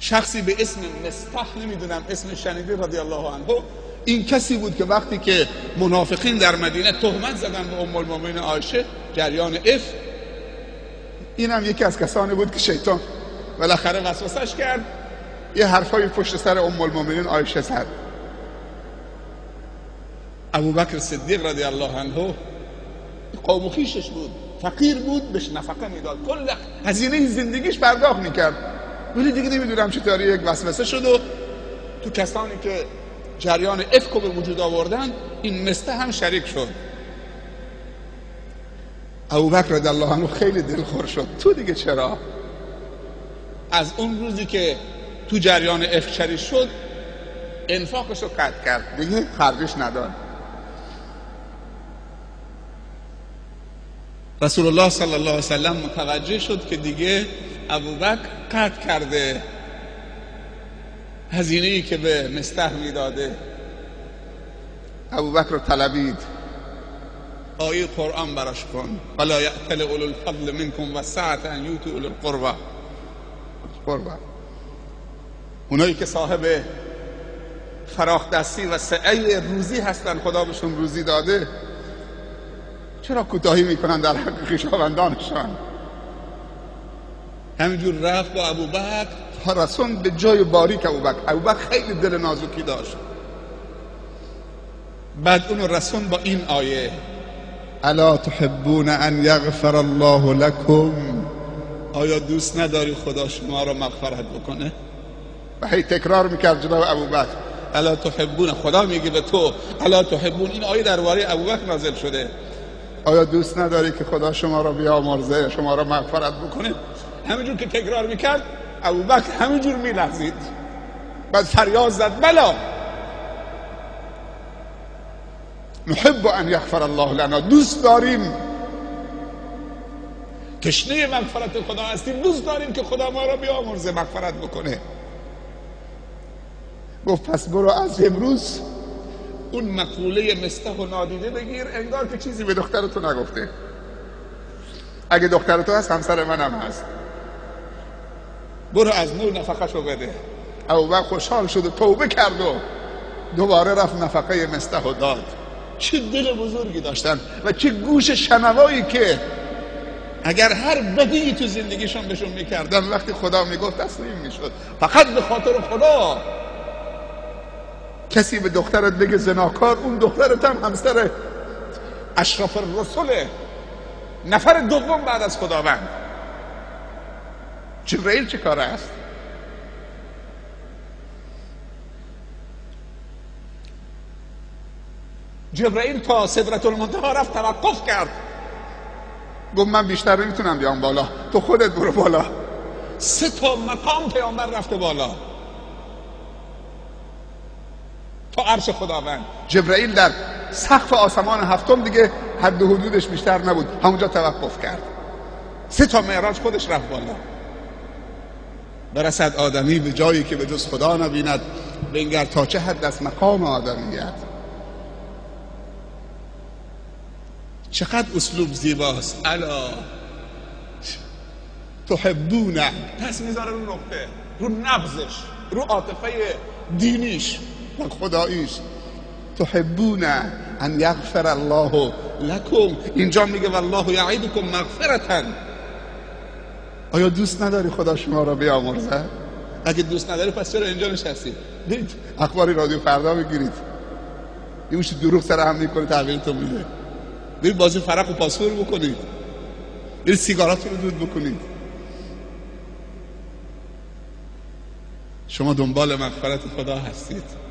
شخصی به اسم مستح نمی‌دونم اسم شنیده رضی الله عنه. این کسی بود که وقتی که منافقین در مدینه تهمت زدن به ام المؤمنین عایشه جریان اف. این هم یکی از کسانی بود که شیطان بالاخره وسوسش کرد. یه حرفای پشت سر ام المؤمنین عایشه زد. ابو بکر صدیق رضی الله عنه قوم خیشش بود فقیر بود بهش نفقه می‌داد. کل هزینه زندگیش پرداخت می‌کرد. ولی دیگه نمی‌دونم چطوری یک وسوسه شد و تو کسانی که جریان افکو به وجود آوردن این مسته هم شریک شد. ابو بکر رضی الله عنه خیلی دلخور شد. تو دیگه چرا؟ از اون روزی که تو جریان اف شریک شد انفاقش رو قطع کرد. دیگه خرجش نداد. رسول الله صلی الله علیه وسلم متوجه شد که دیگه ابوبکر قطع کرده. هزینه ای که به مستح می‌داده. ابوبکر رو طلبید. آیه قرآن براش کن. ولا یأتل اولو الفضل منکم و سعت ان یوتو اولو القربه قربه اونایی که صاحب فراخ دستی و سعی روزی هستن خدا بهشون روزی داده چرا کوتاهی می‌کنن در حق خویشاوندانشان؟ همینجور رفت با ابوبکر. تا رسون به جای باریک ابوبکر. ابوبکر خیلی دل نازکی داشت. بعد اونو رسون با این آیه. الا تحبون ان یغفر الله لكم آیا دوست نداری خدا شما را مغفرت بکنه؟ و هی تکرار می‌کرد جناب ابوبکر. الا تحبون خدا میگه به تو. الا تحبون این آیه درباره ابوبکر نازل شده. آیا دوست نداری که خدا شما را بیامرزه شما را مغفرت بکنه؟ همینجور که تکرار می‌کرد ابوبکر همینجور میلغزید. بعد فریاد زد بلا. نحب ان یغفر الله لنا دوست داریم. تشنه مغفرت خدا هستیم دوست داریم که خدا ما را بیامرزه مغفرت بکنه. گفت پس برو از امروز اون مقوله مستح و نادیده بگیر انگار که چیزی به دخترتو نگفته. اگه دخترتو هست همسر منم هست. برو از نور نفقه بده. او خوشحال شد و توبه کرد و دوباره رفت نفقه مستح و داد. چه دل بزرگی داشتن و چه گوش شنوایی که اگر هر بدی تو زندگیشون بهشون می‌کردن وقتی خدا می‌گفت تسلیم می‌شد. فقط به خاطر خدا. کسی به دخترت بگه زناکار اون دخترت هم همسر اشرف الرسوله نفر دوم بعد از خداوند. جبرئیل چه کار است؟ جبرئیل تا صدرت المنتها رفت توقف کرد. گفت من بیشتر نمی‌تونم بیام بالا. تو خودت برو بالا. سه تا مقام پیامبر رفته بالا. تا عرش خداوند. جبرئیل در سقف آسمان هفتم دیگه حد و حدودش بیشتر نبود. همونجا توقف کرد. سه تا معراج خودش رفت بالا. برسد آدمی به جایی که به جز خدا نبیند. بنگر تا چه حد از مقام آدمیت؟ چقدر اسلوب زیباست. الا تحبونه. پس می‌ذاره رو نقطه رو نبزش رو عاطفه دینیش و خداییش. تحبون ان یغفر الله لکم. اینجا میگه والله یعیدکم مغفرتا. آیا دوست نداری خدا شما را بیامرزه؟ اگه دوست نداری پس چرا اینجا نشستی؟ برید اخباری رادیو فردا بگیرید یه مشت دروغ سر هم می‌کنه تغییرتون میده. برید بازی فرق و پاسور بکنید. برید سیگاراتون رو دود بکنید. شما دنبال مغفرت خدا هستید.